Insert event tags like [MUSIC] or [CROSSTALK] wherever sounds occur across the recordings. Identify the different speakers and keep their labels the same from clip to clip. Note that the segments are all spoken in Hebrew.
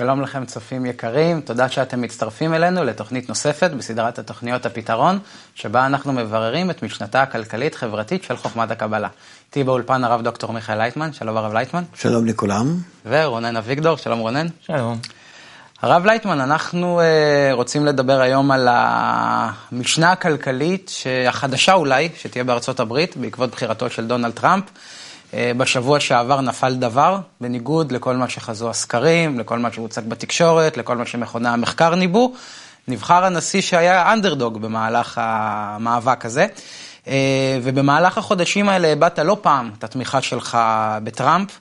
Speaker 1: שלום לכם צופים יקרים, תודה שאתם מצטרפים אלינו לתוכנית נוספת בסדרת התוכניות הפתרון, שבה אנחנו מבררים את משנתה הכלכלית-חברתית של חוכמת הקבלה. איתי באולפן הרב דוקטור מיכאל לייטמן, שלום הרב לייטמן.
Speaker 2: שלום לכולם.
Speaker 1: ורונן אביגדור, שלום רונן.
Speaker 3: שלום.
Speaker 1: הרב לייטמן, אנחנו uh, רוצים לדבר היום על המשנה הכלכלית החדשה אולי, שתהיה בארצות הברית, בעקבות בחירתו של דונלד טראמפ. אה, בשבוע שעבר נפל דבר, בניגוד לכל מה שחזו הסקרים, לכל מה שהוצג בתקשורת, לכל מה שמכוני המחקר ניבאו. נבחר הנשיא שהיה אנדרדוג במהלך המאבק הזה. אה, ובמהלך החודשים האלה הבעת לא פעם את התמיכה שלך בטראמפ,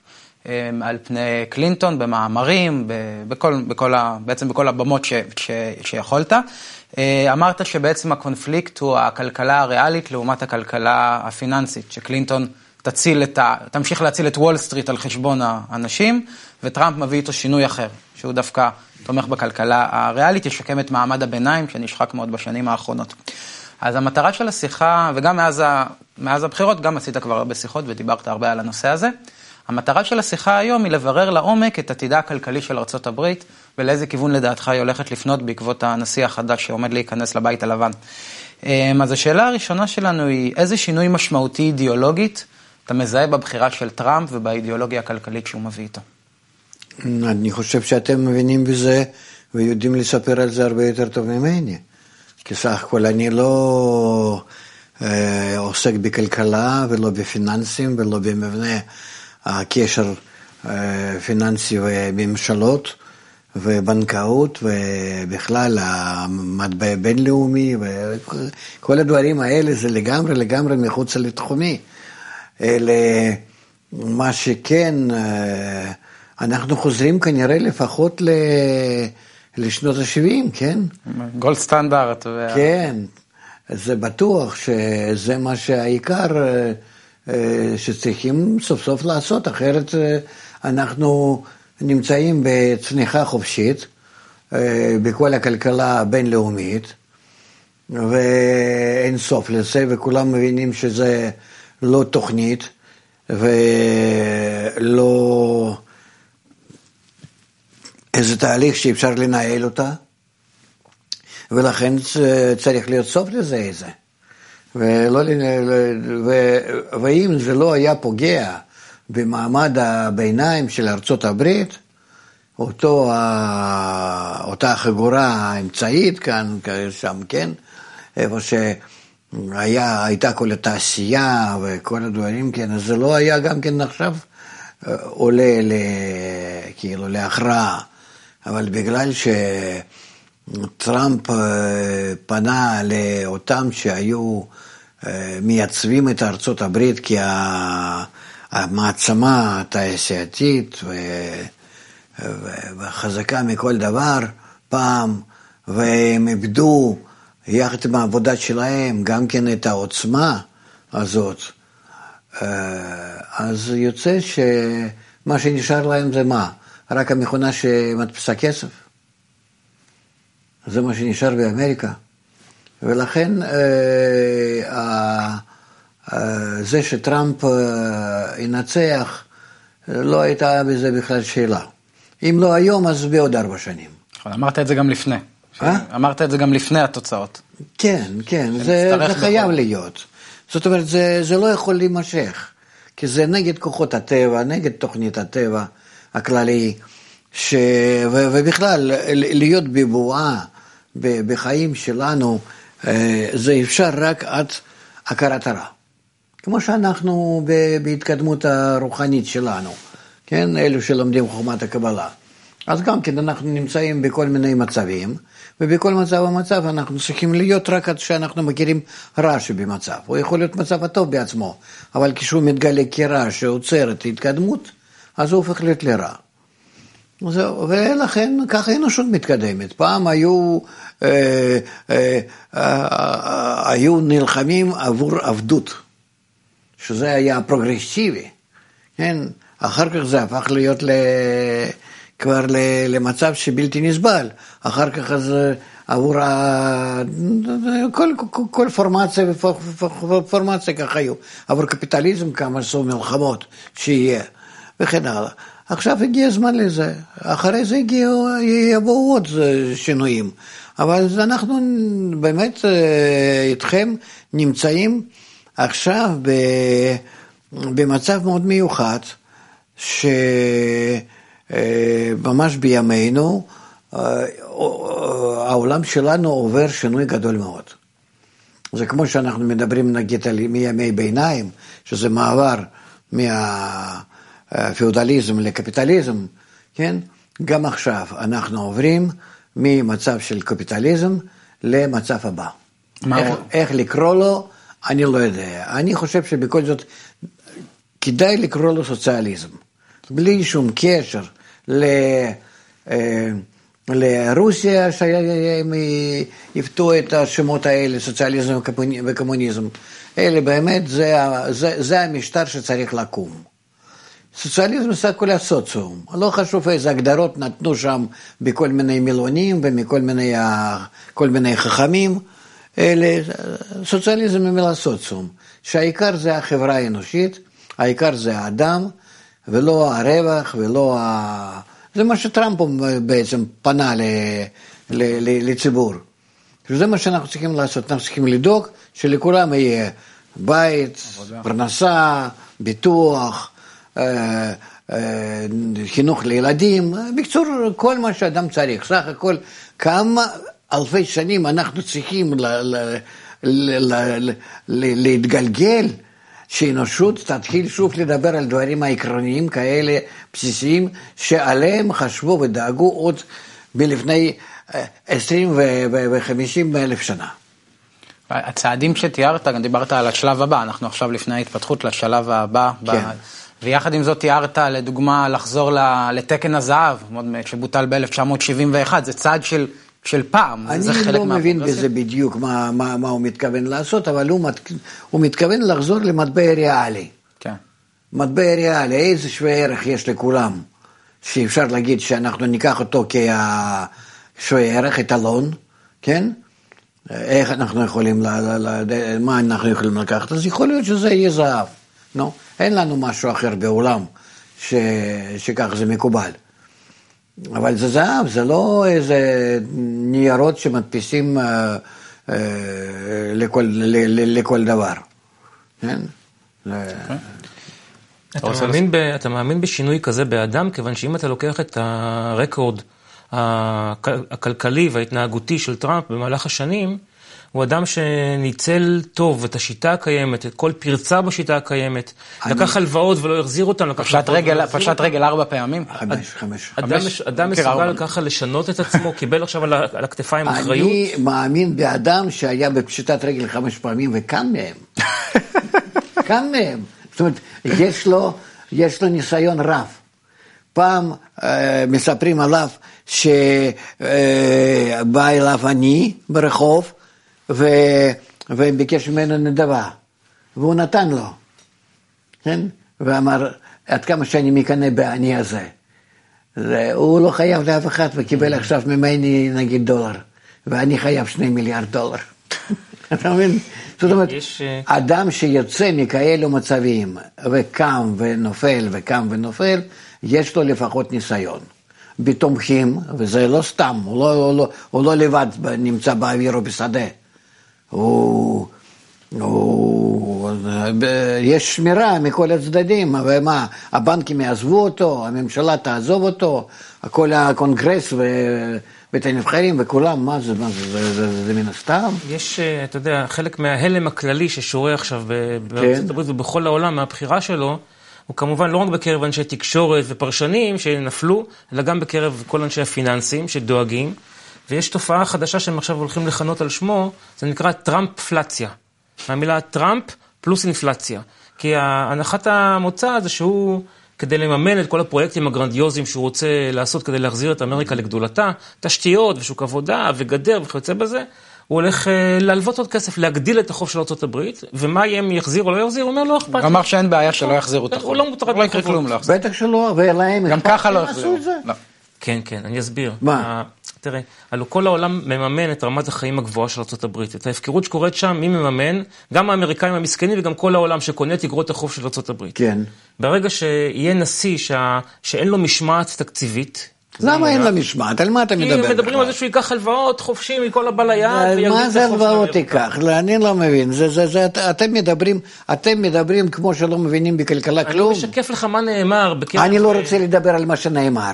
Speaker 1: אה, על פני קלינטון, במאמרים, בכל, בכל ה, בעצם בכל הבמות ש, ש, שיכולת. אמרת שבעצם הקונפליקט הוא הכלכלה הריאלית לעומת הכלכלה הפיננסית, שקלינטון תציל את ה... תמשיך להציל את וול סטריט על חשבון האנשים, וטראמפ מביא איתו שינוי אחר, שהוא דווקא תומך בכלכלה הריאלית, ישקם את מעמד הביניים שנשחק מאוד בשנים האחרונות. אז המטרה של השיחה, וגם מאז, ה... מאז הבחירות, גם עשית כבר הרבה שיחות ודיברת הרבה על הנושא הזה. המטרה של השיחה היום היא לברר לעומק את עתידה הכלכלי של ארה"ב ולאיזה כיוון לדעתך היא הולכת לפנות בעקבות הנשיא החדש שעומד להיכנס לבית הלבן. אמ, אז השאלה הראשונה שלנו היא, איזה שינוי משמעותי אידיאולוגית אתה מזהה בבחירה של טראמפ ובאידיאולוגיה הכלכלית שהוא מביא איתו?
Speaker 2: אני חושב שאתם מבינים בזה ויודעים לספר על זה הרבה יותר טוב ממני. כי סך הכל אני לא אה, עוסק בכלכלה ולא בפיננסים ולא במבנה הקשר אה, פיננסי וממשלות ובנקאות ובכלל המטבע בינלאומי וכל הדברים האלה זה לגמרי לגמרי מחוץ לתחומי. אלא מה שכן, אה, אנחנו חוזרים כנראה לפחות לשנות ה-70, כן?
Speaker 1: גולד סטנדרט.
Speaker 2: כן, זה בטוח שזה מה שהעיקר אה, אה, שצריכים סוף סוף לעשות, אחרת אנחנו נמצאים בצניחה חופשית בכל הכלכלה הבינלאומית, ואין סוף לזה, וכולם מבינים שזה... לא תוכנית ולא איזה תהליך שאפשר לנהל אותה, ולכן צריך להיות סוף לזה איזה. ולא, ו, ואם זה לא היה פוגע במעמד הביניים של ארצות הברית, אותו, אותה חגורה האמצעית כאן, שם, כן, איפה ש... היה, הייתה כל התעשייה וכל הדברים, כן, אז זה לא היה גם כן עכשיו אה, עולה ל, כאילו להכרעה, אבל בגלל שטראמפ אה, פנה לאותם שהיו אה, מייצבים את ארצות הברית כמעצמה התעשייתית וחזקה מכל דבר פעם, והם איבדו יחד עם העבודה שלהם, גם כן את העוצמה הזאת, אה, אז יוצא שמה שנשאר להם זה מה? רק המכונה שמדפיסה כסף. זה מה שנשאר באמריקה. ולכן אה, אה, זה שטראמפ ינצח, לא הייתה בזה בכלל שאלה. אם לא היום, אז בעוד ארבע שנים.
Speaker 1: נכון, אמרת את זה גם לפני. אה? אמרת את זה גם לפני התוצאות.
Speaker 2: כן, כן, זה, זה חייב בכל... להיות. זאת אומרת, זה, זה לא יכול להימשך, כי זה נגד כוחות הטבע, נגד תוכנית הטבע הכללי, ש... ו... ובכלל, להיות בבועה בחיים שלנו, אה, זה אפשר רק עד הכרת הרע. כמו שאנחנו בהתקדמות הרוחנית שלנו, כן, אלו שלומדים חוכמת הקבלה. אז גם כן אנחנו נמצאים בכל מיני מצבים, ובכל מצב ומצב אנחנו צריכים להיות רק עד שאנחנו מכירים רע שבמצב. הוא יכול להיות מצב הטוב בעצמו, אבל כשהוא מתגלה כרע שעוצר את ההתקדמות, אז הוא הופך להיות לרע. זהו, ולכן ככה האנושות מתקדמת. פעם היו, אה, אה, אה, היו נלחמים עבור עבדות, שזה היה פרוגרסיבי, כן? אחר כך זה הפך להיות ל... כבר למצב שבלתי נסבל. אחר כך אז אה, עבור ה... כל, כל, כל פורמציה ופורמציה ככה היו. עבור קפיטליזם כמה עשו מלחמות שיהיה, וכן הלאה. עכשיו הגיע הזמן לזה. אחרי זה הגיעו, יבואו עוד שינויים. אבל אנחנו באמת איתכם נמצאים עכשיו במצב מאוד מיוחד, שממש בימינו העולם שלנו עובר שינוי גדול מאוד. זה כמו שאנחנו מדברים נגיד על מימי ביניים, שזה מעבר מהפיאודליזם לקפיטליזם, כן? גם עכשיו אנחנו עוברים ממצב של קפיטליזם למצב הבא. איך, איך לקרוא לו, אני לא יודע. אני חושב שבכל זאת כדאי לקרוא לו סוציאליזם, בלי שום קשר ל... אה, לרוסיה, שהם יפתו את השמות האלה, סוציאליזם וקומוניזם. אלה באמת, זה, זה, זה המשטר שצריך לקום. סוציאליזם זה הכל הסוציום, לא חשוב איזה הגדרות נתנו שם בכל מיני מילונים ומכל מיני, מיני חכמים, אלה, סוציאליזם היא מילה סוציום, שהעיקר זה החברה האנושית, העיקר זה האדם, ולא הרווח ולא ה... זה מה שטראמפ בעצם פנה ל, ל, ל, לציבור. זה מה שאנחנו צריכים לעשות, אנחנו צריכים לדאוג שלכולם יהיה בית, פרנסה, ביטוח, אה, אה, חינוך לילדים, בקיצור, כל מה שאדם צריך. סך הכל, כמה אלפי שנים אנחנו צריכים ל, ל, ל, ל, להתגלגל שאנושות תתחיל שוב לדבר על דברים העקרוניים כאלה בסיסיים, שעליהם חשבו ודאגו עוד מלפני אה, עשרים וחמישים אלף שנה.
Speaker 1: הצעדים שתיארת, גם דיברת על השלב הבא, אנחנו עכשיו לפני ההתפתחות לשלב הבא. כן. ב... ויחד עם זאת תיארת, לדוגמה, לחזור לתקן הזהב, שבוטל ב-1971, זה צעד של של פעם,
Speaker 2: זה חלק מהפרוגרסיה. אני לא מבין בזה בדיוק מה, מה, מה הוא מתכוון לעשות, אבל הוא, מת, הוא מתכוון לחזור למטבע ריאלי. כן. מטבע ריאלי, איזה שווה ערך יש לכולם, שאפשר להגיד שאנחנו ניקח אותו כשווה ערך, אתלון, כן? איך אנחנו יכולים, ל, ל, ל, מה אנחנו יכולים לקחת? אז יכול להיות שזה יהיה זהב, נו, אין לנו משהו אחר בעולם ש, שכך זה מקובל. אבל זה זהב, זה לא איזה ניירות שמדפיסים אה, אה, לכל, ל, לכל דבר. כן?
Speaker 3: אתה, מאמין ב, אתה מאמין בשינוי כזה באדם, כיוון שאם אתה לוקח את הרקורד הכלכלי וההתנהגותי של טראמפ במהלך השנים, הוא אדם שניצל טוב את השיטה הקיימת, את כל פרצה בשיטה הקיימת, אני... לקח הלוואות ולא החזיר אותן,
Speaker 1: פשט רגל, פשט רגל ארבע פעמים?
Speaker 2: חמש, חמש.
Speaker 3: אדם, חמש, אדם מסוגל ככה לשנות את עצמו, קיבל עכשיו על, על הכתפיים אחריות?
Speaker 2: אני מאמין באדם שהיה בפשיטת רגל חמש פעמים וקם מהם. [LAUGHS] קם מהם. זאת אומרת, יש לו, יש לו ניסיון רב. פעם אה, מספרים עליו שבא אה, אליו אני ברחוב, ו... וביקש ממנו נדבה, והוא נתן לו, כן? ואמר, עד כמה שאני מקנא בעני הזה. הוא לא חייב לאף אחד וקיבל עכשיו ממני נגיד דולר, ואני חייב שני מיליארד דולר. [LAUGHS] אתה מבין? זאת אומרת, יש... אה, אדם שיוצא מכאלו מצבים וקם ונופל וקם ונופל, יש לו לפחות ניסיון. בתומכים, וזה לא סתם, הוא לא, הוא לא, הוא לא לבד נמצא באוויר או בשדה. הוא, הוא, יש שמירה מכל הצדדים, ומה, הבנקים יעזבו אותו, הממשלה תעזוב אותו, כל הקונגרס ובית הנבחרים וכולם, מה זה, מה זה, זה, זה, זה, זה מן הסתם?
Speaker 3: יש, אתה יודע, חלק מההלם הכללי ששורה עכשיו בארצות כן. הברית ובכל העולם מהבחירה שלו, הוא כמובן לא רק בקרב אנשי תקשורת ופרשנים שנפלו, אלא גם בקרב כל אנשי הפיננסים שדואגים. ויש תופעה חדשה שהם עכשיו הולכים לכנות על שמו, זה נקרא טראמפפלציה. המילה טראמפ פלוס אינפלציה. כי הנחת המוצא זה שהוא, כדי לממן את כל הפרויקטים הגרנדיוזיים שהוא רוצה לעשות כדי להחזיר את אמריקה לגדולתה, תשתיות ושוק עבודה וגדר וכיוצא בזה, הוא הולך uh, להלוות עוד כסף, להגדיל את החוב של ארה"ב, ומה יהיה אם יחזיר או לא יחזיר, הוא אומר לא אכפת
Speaker 1: הוא אמר שאין בעיה שלא יחזירו את החוב.
Speaker 3: הוא לא מוטרד
Speaker 2: בחובות. בטח שלא, ולהם
Speaker 1: גם ככה לא יחזירו.
Speaker 3: כן, כן, אני אסביר.
Speaker 2: מה?
Speaker 3: תראה, הלוא כל העולם מממן את רמת החיים הגבוהה של ארה"ב. את ההפקרות שקורית שם, מי מממן? גם האמריקאים המסכנים וגם כל העולם שקונה את אגרות החוב של ארה"ב.
Speaker 2: כן.
Speaker 3: ברגע שיהיה נשיא שה... שאין לו משמעת תקציבית,
Speaker 2: למה אין לה משמעת? על מה אתה מדבר?
Speaker 3: כי מדברים על זה שהוא ייקח הלוואות חופשי מכל הבא ליד.
Speaker 2: מה זה הלוואות ייקח? אני לא מבין. אתם מדברים, אתם מדברים כמו שלא מבינים בכלכלה כלום.
Speaker 3: אני משקף לך מה נאמר.
Speaker 2: אני לא רוצה לדבר על מה שנאמר.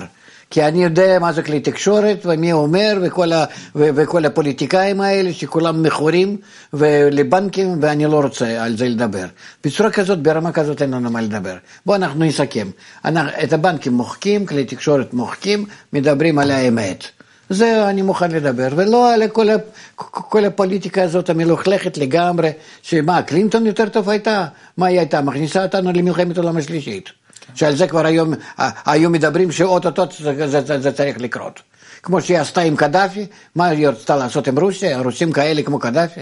Speaker 2: כי אני יודע מה זה כלי תקשורת ומי אומר וכל, ה, ו, וכל הפוליטיקאים האלה שכולם מכורים לבנקים ואני לא רוצה על זה לדבר. בצורה כזאת, ברמה כזאת אין לנו מה לדבר. בואו אנחנו נסכם. אנחנו, את הבנקים מוחקים, כלי תקשורת מוחקים, מדברים על האמת. זה אני מוכן לדבר, ולא על כל, כל הפוליטיקה הזאת המלוכלכת לגמרי, שמה, קלינטון יותר טוב הייתה? מה היא הייתה? מכניסה אותנו למלחמת העולם השלישית. שעל זה כבר היום, היו מדברים שאו-טו-טו זה, זה, זה, זה צריך לקרות. כמו שהיא עשתה עם קדאפי, מה היא רצתה לעשות עם רוסיה? רוסים כאלה כמו קדאפי?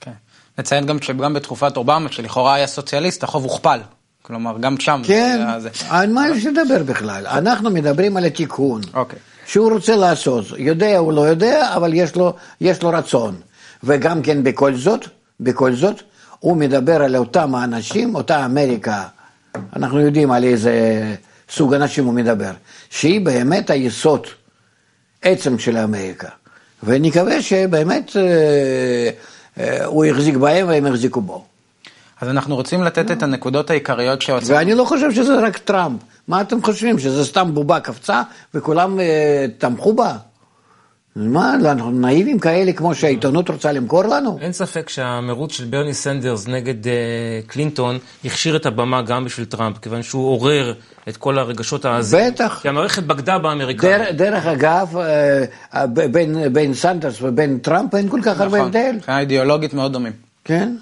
Speaker 1: כן. נציין גם שגם בתקופת אובמה, שלכאורה היה סוציאליסט, החוב הוכפל. כלומר, גם שם
Speaker 2: כן, זה על מה יש לדבר בכלל? אנחנו מדברים על התיקון. אוקיי. שהוא רוצה לעשות, יודע או לא יודע, אבל יש לו, יש לו רצון. וגם כן בכל זאת, בכל זאת, הוא מדבר על אותם האנשים, אותה אמריקה אנחנו יודעים על איזה סוג אנשים הוא מדבר, שהיא באמת היסוד, עצם של אמריקה. ונקווה שבאמת אה, אה, הוא החזיק בהם והם החזיקו בו.
Speaker 1: אז אנחנו רוצים לתת את הנקודות העיקריות
Speaker 2: שהוצאנו. ואני לא חושב שזה רק טראמפ. מה אתם חושבים, שזה סתם בובה קפצה וכולם אה, תמכו בה? מה, אנחנו נאיבים כאלה כמו שהעיתונות רוצה למכור לנו?
Speaker 3: אין ספק שהמירוץ של ברני סנדרס נגד uh, קלינטון הכשיר את הבמה גם בשביל טראמפ, כיוון שהוא עורר את כל הרגשות העזים.
Speaker 2: בטח.
Speaker 3: כי המערכת בגדה באמריקאים.
Speaker 2: דר, דרך אגב, uh, בין, בין סנדרס ובין טראמפ אין כל כך נכון, הרבה הבדל.
Speaker 1: נכון, אידיאולוגית מאוד דומים.
Speaker 2: כן.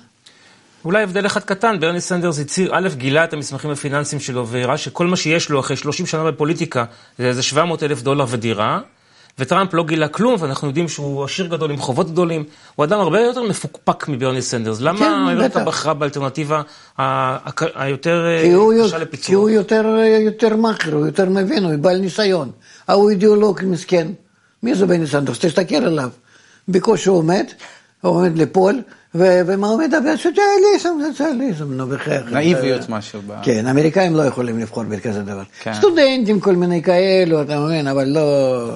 Speaker 3: אולי הבדל אחד קטן, ברני סנדרס הצהיר, א', גילה את המסמכים הפיננסיים שלו והראה שכל מה שיש לו אחרי 30 שנה בפוליטיקה זה איזה 700 אלף דולר ודירה. וטראמפ לא גילה כלום, ואנחנו יודעים שהוא עשיר גדול עם חובות גדולים. הוא אדם הרבה יותר מפוקפק מברני סנדרס. למה כן, אמריקה בחרה באלטרנטיבה היותר
Speaker 2: אה, קשה לפיצוח? כי הוא יותר, יותר מאכר, הוא יותר מבין, הוא בעל ניסיון. ההוא אידיאולוג מסכן. מי זה ברני סנדרס? תסתכל עליו. בקושי הוא עומד, הוא עומד ליפול, ומה הוא מדבר? סוציאליזם, סוציאליזם, נו בחייך.
Speaker 1: נאיביות משהו.
Speaker 2: כן, אמריקאים לא יכולים לבחור בכזה דבר. כן. סטודנטים, כל מיני כאלו, אתה מבין, אבל לא...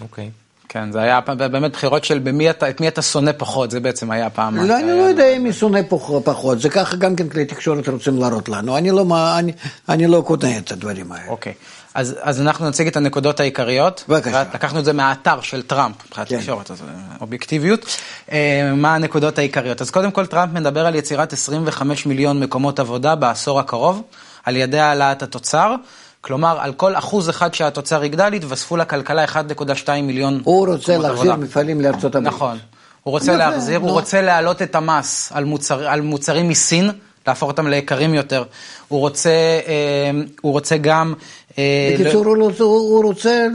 Speaker 1: אוקיי. כן, זה היה באמת בחירות של במי אתה, את מי אתה שונא פחות, זה בעצם היה פעם.
Speaker 2: לא, אני לא יודע אם מי שונא פחות, זה ככה גם כן כלי תקשורת רוצים להראות לנו, אני לא, אני, אני לא קונה את הדברים האלה.
Speaker 1: אוקיי, אז, אז אנחנו נציג את הנקודות העיקריות.
Speaker 2: בבקשה.
Speaker 1: לקחנו את זה מהאתר של טראמפ, מבחינת כן. תקשורת, אז אובייקטיביות. אה, מה הנקודות העיקריות? אז קודם כל טראמפ מדבר על יצירת 25 מיליון מקומות עבודה בעשור הקרוב, על ידי העלאת התוצר. כלומר, על כל אחוז אחד שהתוצר יגדל, יתווספו לכלכלה 1.2 מיליון
Speaker 2: הוא רוצה להחזיר מפעלים לארצות הברית.
Speaker 1: נכון. הוא רוצה להחזיר, הוא רוצה להעלות את המס על, מוצר, על מוצרים מסין, להפוך אותם ליקרים יותר. הוא רוצה, אה, הוא רוצה גם...
Speaker 2: אה, בקיצור, הוא רוצה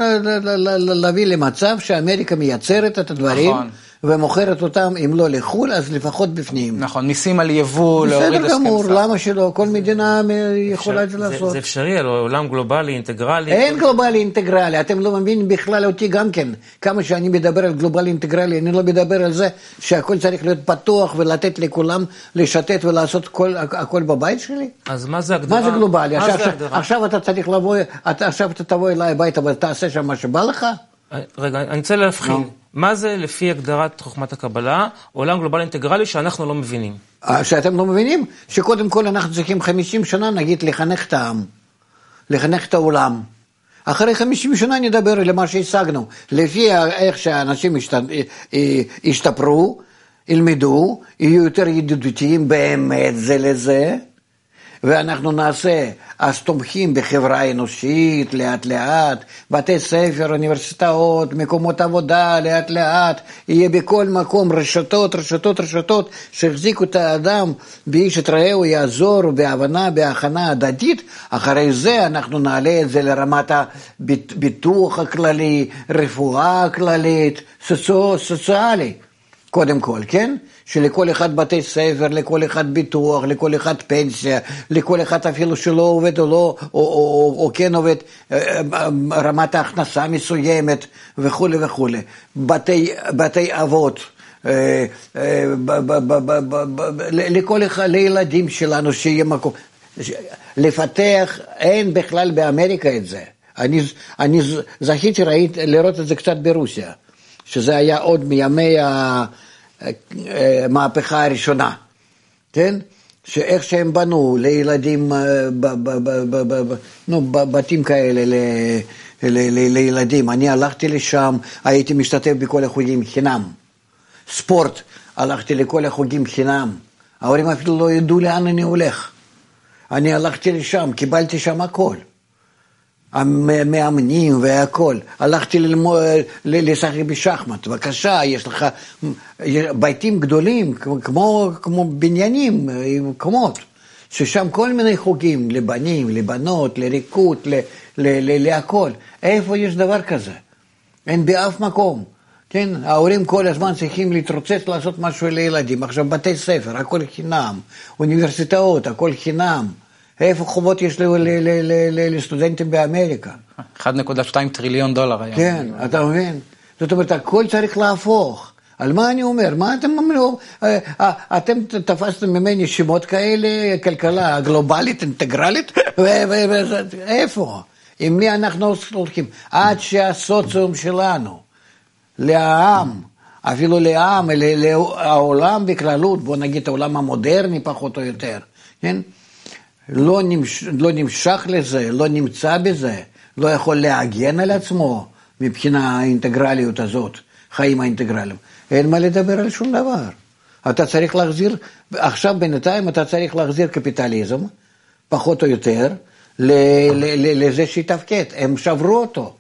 Speaker 2: להביא למצב שאמריקה מייצרת את הדברים. נכון. ומוכרת אותם, אם לא לחו"ל, אז לפחות בפנים.
Speaker 1: נכון, מיסים על יבוא, להוריד
Speaker 2: הסכם בסדר גמור, למה שלא? כל מדינה יכולה את זה לעשות.
Speaker 3: זה אפשרי, על עולם גלובלי, אינטגרלי.
Speaker 2: אין גלובלי אינטגרלי, אתם לא מבינים בכלל אותי גם כן. כמה שאני מדבר על גלובלי אינטגרלי, אני לא מדבר על זה שהכל צריך להיות פתוח ולתת לכולם לשתת ולעשות הכל בבית שלי.
Speaker 3: אז מה זה הגדרה?
Speaker 2: מה זה גלובלי? עכשיו אתה צריך לבוא, עכשיו אתה תבוא אליי הביתה ותעשה שם מה שבא לך?
Speaker 3: רגע, אני רוצה להבחין. מה זה לפי הגדרת חוכמת הקבלה, עולם גלובלי אינטגרלי שאנחנו לא מבינים?
Speaker 2: אה, שאתם לא מבינים? שקודם כל אנחנו צריכים 50 שנה, נגיד, לחנך את העם, לחנך את העולם. אחרי 50 שנה נדבר על מה שהשגנו. לפי איך שאנשים ישתפרו, ילמדו, יהיו יותר ידידותיים באמת זה לזה. ואנחנו נעשה, אז תומכים בחברה האנושית לאט לאט, בתי ספר, אוניברסיטאות, מקומות עבודה לאט לאט, יהיה בכל מקום רשתות, רשתות, רשתות, שהחזיקו את האדם באיש את רעהו יעזור בהבנה, בהכנה הדדית, אחרי זה אנחנו נעלה את זה לרמת הביטוח הכללי, רפואה הכללית, סוציאלי, קודם כל, כן? שלכל אחד בתי ספר, לכל אחד ביטוח, לכל אחד פנסיה, לכל אחד אפילו שלא עובד או לא, או, או, או, או כן עובד, אה, אה, רמת ההכנסה מסוימת וכולי וכולי. בתי, בתי אבות. לכל אחד, לילדים שלנו שיהיה מקום. לפתח, אין בכלל באמריקה את זה. אני, אני זכיתי לראות את זה קצת ברוסיה, שזה היה עוד מימי המהפכה הראשונה, כן? שאיך שהם בנו לילדים, נו, בתים כאלה ל, ל, ל, לילדים. אני הלכתי לשם, הייתי משתתף בכל החוגים חינם. ספורט, הלכתי לכל החוגים חינם. ההורים אפילו לא ידעו לאן אני הולך. אני הלכתי לשם, קיבלתי שם הכל. המאמנים והכל. הלכתי ללמוד, לשחק בשחמט, בבקשה, יש לך בתים גדולים, כמו, כמו בניינים, מקומות, ששם כל מיני חוגים, לבנים, לבנות, לריקוד, ל, ל, ל, להכל. איפה יש דבר כזה? אין באף מקום. כן, ההורים כל הזמן צריכים להתרוצץ לעשות משהו לילדים. עכשיו בתי ספר, הכל חינם, אוניברסיטאות, הכל חינם. איפה חובות יש לסטודנטים באמריקה?
Speaker 1: 1.2 טריליון דולר היום.
Speaker 2: כן, אתה מבין? זאת אומרת, הכל צריך להפוך. על מה אני אומר? מה אתם אומרים? אה, אה, אתם תפסתם ממני שמות כאלה, כלכלה גלובלית, אינטגרלית, איפה? עם מי אנחנו הולכים? עד שהסוציום שלנו, לעם, אפילו לעם, לעולם בכללות, בוא נגיד העולם המודרני פחות או יותר, כן? לא, נמש, לא נמשך לזה, לא נמצא בזה, לא יכול להגן על עצמו מבחינה האינטגרליות הזאת, חיים האינטגרליים. אין מה לדבר על שום דבר. אתה צריך להחזיר, עכשיו בינתיים אתה צריך להחזיר קפיטליזם, פחות או יותר, ל, ל, ל, לזה שיתפקד. הם שברו אותו.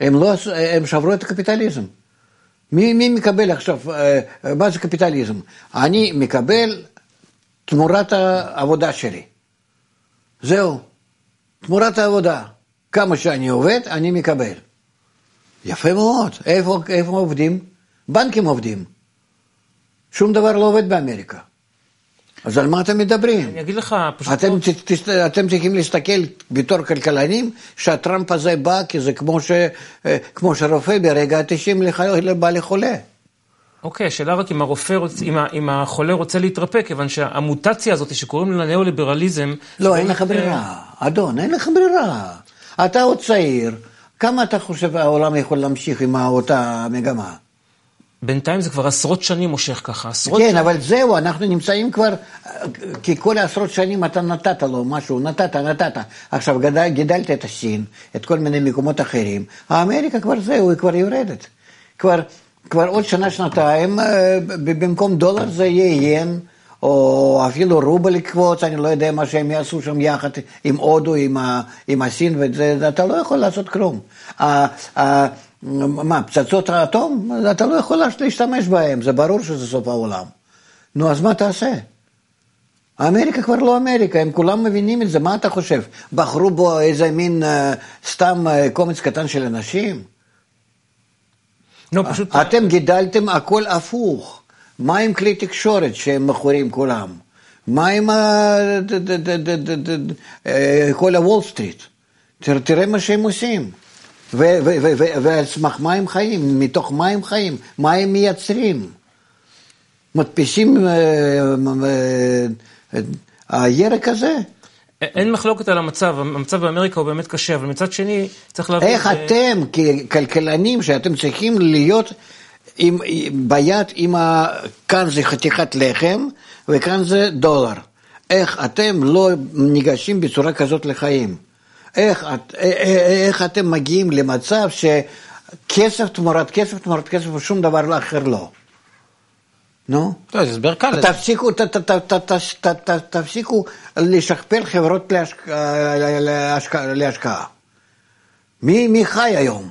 Speaker 2: הם, לא, הם שברו את הקפיטליזם. מי, מי מקבל עכשיו, אה, מה זה קפיטליזם? אני מקבל תמורת העבודה שלי. זהו, תמורת העבודה. כמה שאני עובד, אני מקבל. יפה מאוד. איפה, איפה עובדים? בנקים עובדים. שום דבר לא עובד באמריקה. אז על מה אתם מדברים?
Speaker 3: אני אגיד לך, פשוט...
Speaker 2: אתם, לא... ת, ת, אתם צריכים להסתכל בתור כלכלנים שהטראמפ הזה בא, כי זה כמו, ש, אה, כמו שרופא ברגע ה-90 בא לחולה.
Speaker 3: אוקיי, השאלה רק אם הרופא, רוצ... אם. אם החולה רוצה להתרפא, כיוון שהמוטציה הזאת שקוראים לה ניאו-ליברליזם...
Speaker 2: לא, אין לך ברירה, אדון, אין לך ברירה. אתה עוד צעיר, כמה אתה חושב העולם יכול להמשיך עם אותה מגמה?
Speaker 3: בינתיים זה כבר עשרות שנים מושך ככה, עשרות
Speaker 2: כן, שנים. אבל זהו, אנחנו נמצאים כבר, כי כל עשרות שנים אתה נתת לו משהו, נתת, נתת. עכשיו גדל, גידלת את הסין, את כל מיני מקומות אחרים, האמריקה כבר זהו, היא כבר יורדת. כבר כבר עוד שנה, שנתיים, אה, במקום דולר זה יהיה ין, או אפילו רובל לקפוץ, אני לא יודע מה שהם יעשו שם יחד עם הודו, עם, עם הסין, ואתה לא יכול לעשות כלום. מה, פצצות האטום? אתה לא יכול להשתמש בהם, זה ברור שזה סוף העולם. נו, אז מה תעשה? אמריקה כבר לא אמריקה, הם כולם מבינים את זה, מה אתה חושב? בחרו בו איזה מין uh, סתם uh, קומץ קטן של אנשים? לא, פשוט... אתם גידלתם הכל הפוך. מה עם כלי תקשורת שהם מכורים כולם? מה עם כל הוול סטריט? תראה מה שהם עושים. ועל סמך מה הם חיים? מתוך מה הם חיים? מה הם מייצרים? מדפיסים הירק הזה?
Speaker 3: אין מחלוקת על המצב, המצב באמריקה הוא באמת קשה, אבל מצד שני צריך להבין...
Speaker 2: איך אתם ככלכלנים, שאתם צריכים להיות עם, ביד עם ה... כאן זה חתיכת לחם וכאן זה דולר. איך אתם לא ניגשים בצורה כזאת לחיים? איך, איך אתם מגיעים למצב שכסף תמורת כסף תמורת כסף ושום דבר אחר לא? נו?
Speaker 1: לא, זה הסבר קל.
Speaker 2: תפסיקו לשכפל חברות להשקעה. מי חי היום?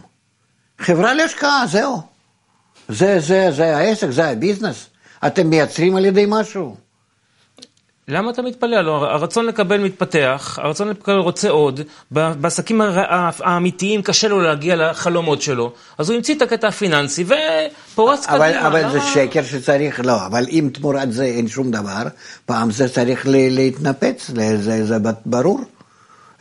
Speaker 2: חברה להשקעה, זהו. זה העסק, זה הביזנס. אתם מייצרים על ידי משהו?
Speaker 3: למה אתה מתפלא? לא, הרצון לקבל מתפתח, הרצון לקבל רוצה עוד, בעסקים האמיתיים קשה לו להגיע לחלומות שלו, אז הוא המציא את הקטע הפיננסי ופורץ קדימה.
Speaker 2: אבל למה... זה שקר שצריך, לא, אבל אם תמורת זה אין שום דבר, פעם זה צריך להתנפץ, זה, זה ברור.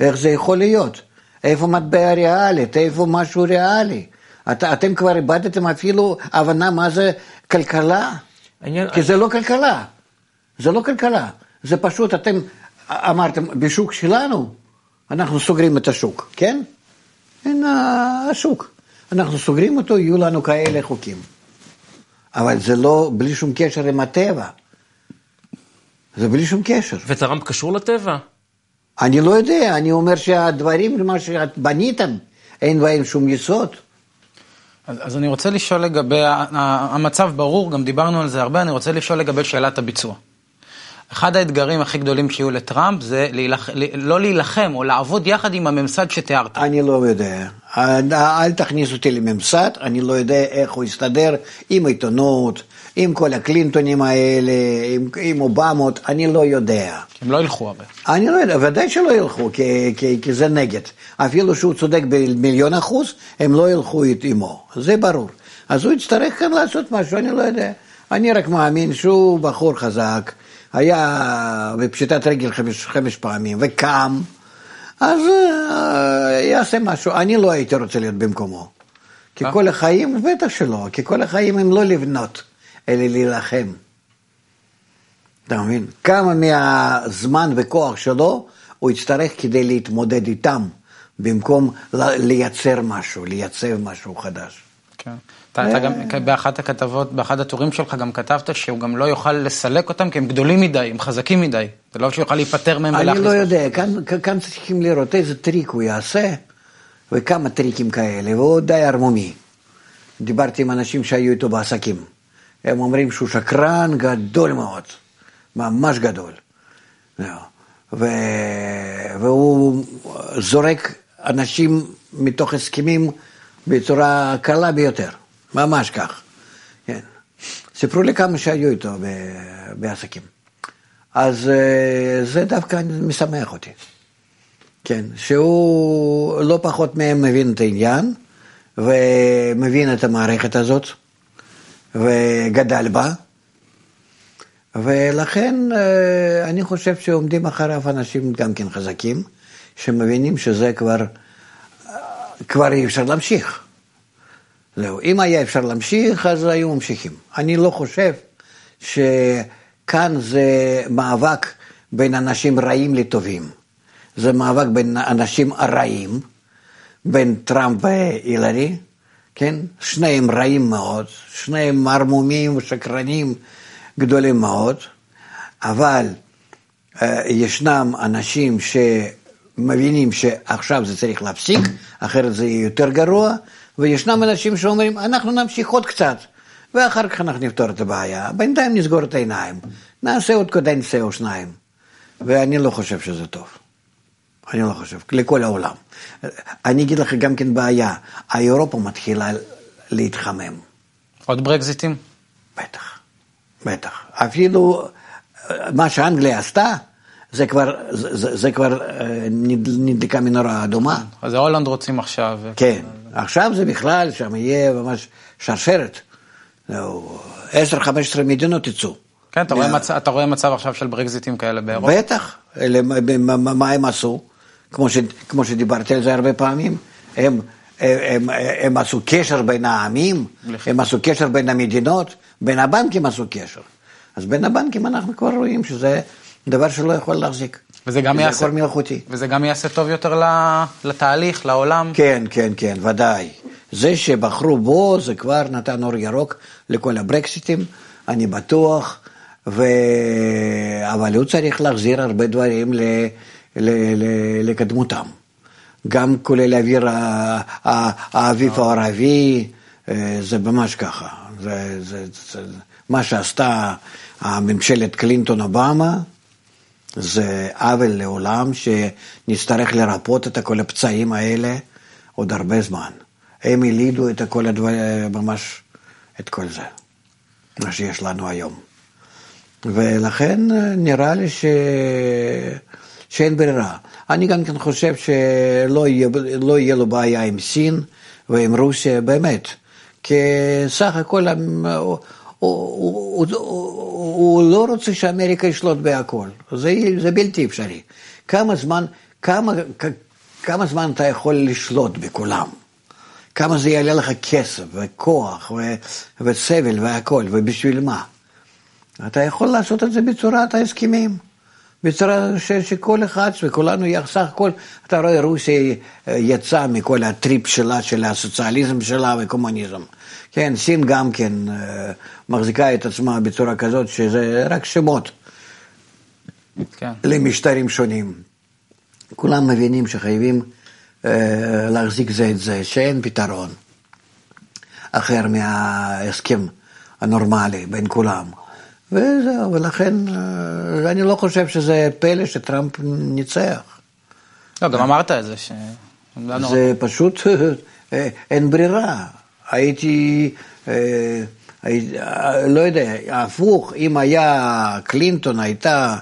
Speaker 2: איך זה יכול להיות? איפה מטבע ריאלית? איפה משהו ריאלי? את, אתם כבר איבדתם אפילו הבנה מה זה כלכלה? עניין... כי זה לא כלכלה. זה לא כלכלה. זה פשוט, אתם אמרתם, בשוק שלנו, אנחנו סוגרים את השוק, כן? אין השוק. אנחנו סוגרים אותו, יהיו לנו כאלה חוקים. אבל זה לא, בלי שום קשר עם הטבע. זה בלי שום קשר.
Speaker 3: וטראמפ קשור לטבע?
Speaker 2: אני לא יודע, אני אומר שהדברים, מה שאת בניתם, אין בהם שום יסוד.
Speaker 1: אז, אז אני רוצה לשאול לגבי, המצב ברור, גם דיברנו על זה הרבה, אני רוצה לשאול לגבי שאלת הביצוע. אחד האתגרים הכי גדולים שיהיו לטראמפ זה להילח... לא להילחם או לעבוד יחד עם הממסד שתיארת.
Speaker 2: אני לא יודע. אל תכניס אותי לממסד, אני לא יודע איך הוא יסתדר עם עיתונות, עם כל הקלינטונים האלה, עם, עם אובמות, אני לא יודע.
Speaker 1: הם לא ילכו הרבה.
Speaker 2: אני לא יודע, ודאי שלא ילכו, כי, כי, כי זה נגד. אפילו שהוא צודק במיליון אחוז, הם לא ילכו עמו, זה ברור. אז הוא יצטרך כאן לעשות משהו, אני לא יודע. אני רק מאמין שהוא בחור חזק. היה בפשיטת רגל חמש, חמש פעמים וקם, אז uh, יעשה משהו. אני לא הייתי רוצה להיות במקומו. כי אה? כל החיים, בטח שלא, כי כל החיים הם לא לבנות, אלא להילחם. אתה מבין? כמה מהזמן וכוח שלו הוא יצטרך כדי להתמודד איתם, במקום לייצר משהו, לייצב משהו חדש.
Speaker 1: כן. אתה, אתה גם, באחת הכתבות, באחד הטורים שלך גם כתבת שהוא גם לא יוכל לסלק אותם כי הם גדולים מדי, הם חזקים מדי. זה לא שיוכל להיפטר מהם
Speaker 2: ולהכניס... אני לא יודע, כאן, כאן צריכים לראות איזה טריק הוא יעשה, וכמה טריקים כאלה, והוא די ערמומי. דיברתי עם אנשים שהיו איתו בעסקים. הם אומרים שהוא שקרן גדול מאוד, ממש גדול. ו... והוא זורק אנשים מתוך הסכמים בצורה קלה ביותר. ממש כך. כן. סיפרו לי כמה שהיו איתו בעסקים. אז אה, זה דווקא משמח אותי. כן, שהוא לא פחות מהם מבין את העניין, ומבין את המערכת הזאת, וגדל בה, ולכן אה, אני חושב שעומדים אחריו אנשים גם כן חזקים, שמבינים שזה כבר, אה, כבר אי אפשר להמשיך. זהו, אם היה אפשר להמשיך, אז היו ממשיכים. אני לא חושב שכאן זה מאבק בין אנשים רעים לטובים. זה מאבק בין אנשים רעים, בין טראמפ והילרי, כן? שניהם רעים מאוד, שניהם ערמומים ושקרנים גדולים מאוד, אבל uh, ישנם אנשים שמבינים שעכשיו זה צריך להפסיק, אחרת זה יהיה יותר גרוע, וישנם אנשים שאומרים, אנחנו נמשיך עוד קצת, ואחר כך אנחנו נפתור את הבעיה. בינתיים נסגור את העיניים, נעשה עוד קודנציה או שניים. ואני לא חושב שזה טוב. אני לא חושב, לכל העולם. אני אגיד לך גם כן בעיה, האירופה מתחילה להתחמם.
Speaker 1: עוד ברקזיטים?
Speaker 2: בטח, בטח. אפילו מה שאנגליה עשתה, זה כבר, זה, זה כבר אה, נדלקה מנורה אדומה.
Speaker 1: אז הולנד רוצים עכשיו.
Speaker 2: כן. עכשיו זה בכלל, שם יהיה ממש שרשרת. 10-15 מדינות יצאו.
Speaker 1: כן, אתה, מה... רואה מצ... אתה רואה מצב עכשיו של ברקזיטים כאלה באירופה?
Speaker 2: בטח, אלה, מה, מה הם עשו? כמו, ש, כמו שדיברתי על זה הרבה פעמים, הם, הם, הם, הם עשו קשר בין העמים, הם עשו קשר בין המדינות, בין הבנקים עשו קשר. אז בין הבנקים אנחנו כבר רואים שזה דבר שלא יכול להחזיק.
Speaker 1: וזה גם יעשה... מלאכותי. וזה גם יעשה טוב יותר לתהליך, לעולם.
Speaker 2: כן, כן, כן, ודאי. זה שבחרו בו, זה כבר נתן אור ירוק לכל הברקסיטים, אני בטוח, ו... אבל הוא צריך להחזיר הרבה דברים ל... ל... ל... לקדמותם. גם כולל האוויר האביב הערבי, אה, זה ממש ככה. זה, זה, זה, מה שעשתה הממשלת קלינטון-אובמה, זה עוול לעולם שנצטרך לרפות את כל הפצעים האלה עוד הרבה זמן. הם ילידו את כל הדברים, ממש את כל זה, מה שיש לנו היום. ולכן נראה לי ש... שאין ברירה. אני גם כן חושב שלא יהיה, לא יהיה לו בעיה עם סין ועם רוסיה, באמת. כי סך הכל הוא, לא רוצה שאמריקה ישלוט בהכל, זה, זה בלתי אפשרי. כמה זמן, כמה, כמה זמן אתה יכול לשלוט בכולם? כמה זה יעלה לך כסף וכוח ו, וסבל והכל, ובשביל מה? אתה יכול לעשות את זה בצורת ההסכמים. בצורה ש, שכל אחד וכולנו סך הכל, אתה רואה רוסיה יצאה מכל הטריפ שלה, של הסוציאליזם שלה וקומוניזם. כן, סין גם כן אה, מחזיקה את עצמה בצורה כזאת שזה רק שמות כן. למשטרים שונים. כולם מבינים שחייבים אה, להחזיק זה את זה, שאין פתרון אחר מההסכם הנורמלי בין כולם. וזהו, ולכן אה, אני לא חושב שזה פלא שטראמפ ניצח.
Speaker 1: לא, גם אמרת את זה. ש...
Speaker 2: זה פשוט, [LAUGHS] אין ברירה. הייתי, אה, לא יודע, הפוך, אם היה קלינטון הייתה,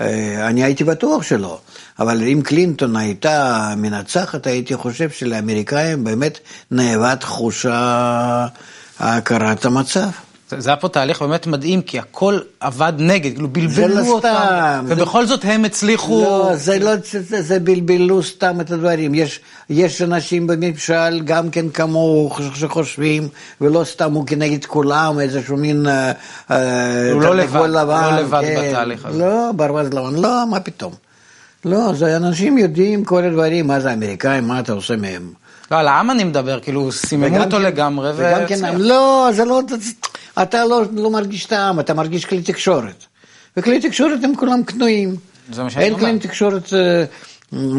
Speaker 2: אה, אני הייתי בטוח שלא, אבל אם קלינטון הייתה מנצחת, הייתי חושב שלאמריקאים באמת נאבד חוש הכרת המצב.
Speaker 1: זה, היה פה תהליך באמת מדהים, כי הכל עבד נגד, כאילו בלבלו לא אותם, סתם, ובכל זה... זאת הם הצליחו...
Speaker 2: לא, זה לא, זה, זה בלבלו סתם את הדברים. יש, יש אנשים בממשל, גם כן כמוהו, שחושבים, ולא סתם הוא כנגד כולם, איזשהו מין...
Speaker 1: אה, אה, הוא לא לבד, לבן, לא לבד כן. בתהליך הזה.
Speaker 2: לא, ברווז לבן, לא, מה פתאום. לא, זה אנשים יודעים כל הדברים, מה זה אמריקאים, מה אתה עושה מהם.
Speaker 1: לא, על העם אני מדבר, כאילו, סיממו אותו כן, לגמרי,
Speaker 2: וגם כן, לא, זה לא, אתה לא, לא מרגיש את העם, אתה מרגיש כלי תקשורת. וכלי תקשורת הם כולם קנויים. זה מה שאני אומר. אין כלי תקשורת אה,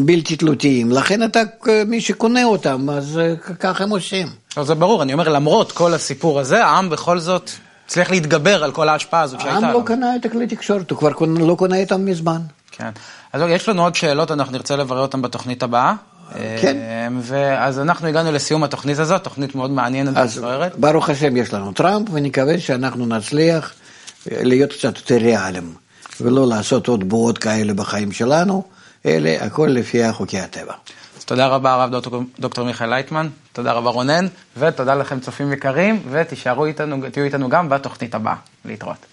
Speaker 2: בלתי תלותיים, לכן אתה, מי שקונה אותם, אז אה, ככה הם עושים.
Speaker 1: לא, זה ברור, אני אומר, למרות כל הסיפור הזה, העם בכל זאת הצליח להתגבר על כל ההשפעה הזאת שהייתה
Speaker 2: העם לא קנה את הכלי תקשורת, הוא כבר לא קונה איתם מזמן.
Speaker 1: כן. אז יש לנו עוד שאלות, אנחנו נרצה לברר אותן בתוכנית הבאה.
Speaker 2: כן.
Speaker 1: אמ, ואז אנחנו הגענו לסיום התוכנית הזאת, תוכנית מאוד מעניינת וסוערת.
Speaker 2: ברוך השם יש לנו טראמפ, ונקווה שאנחנו נצליח להיות קצת יותר ריאליים, ולא לעשות עוד בועות כאלה בחיים שלנו, אלא הכל לפי חוקי הטבע.
Speaker 1: אז תודה רבה הרב דוקטור, דוקטור מיכאל לייטמן, תודה רבה רונן, ותודה לכם צופים יקרים, ותישארו איתנו, תהיו איתנו גם בתוכנית הבאה. להתראות.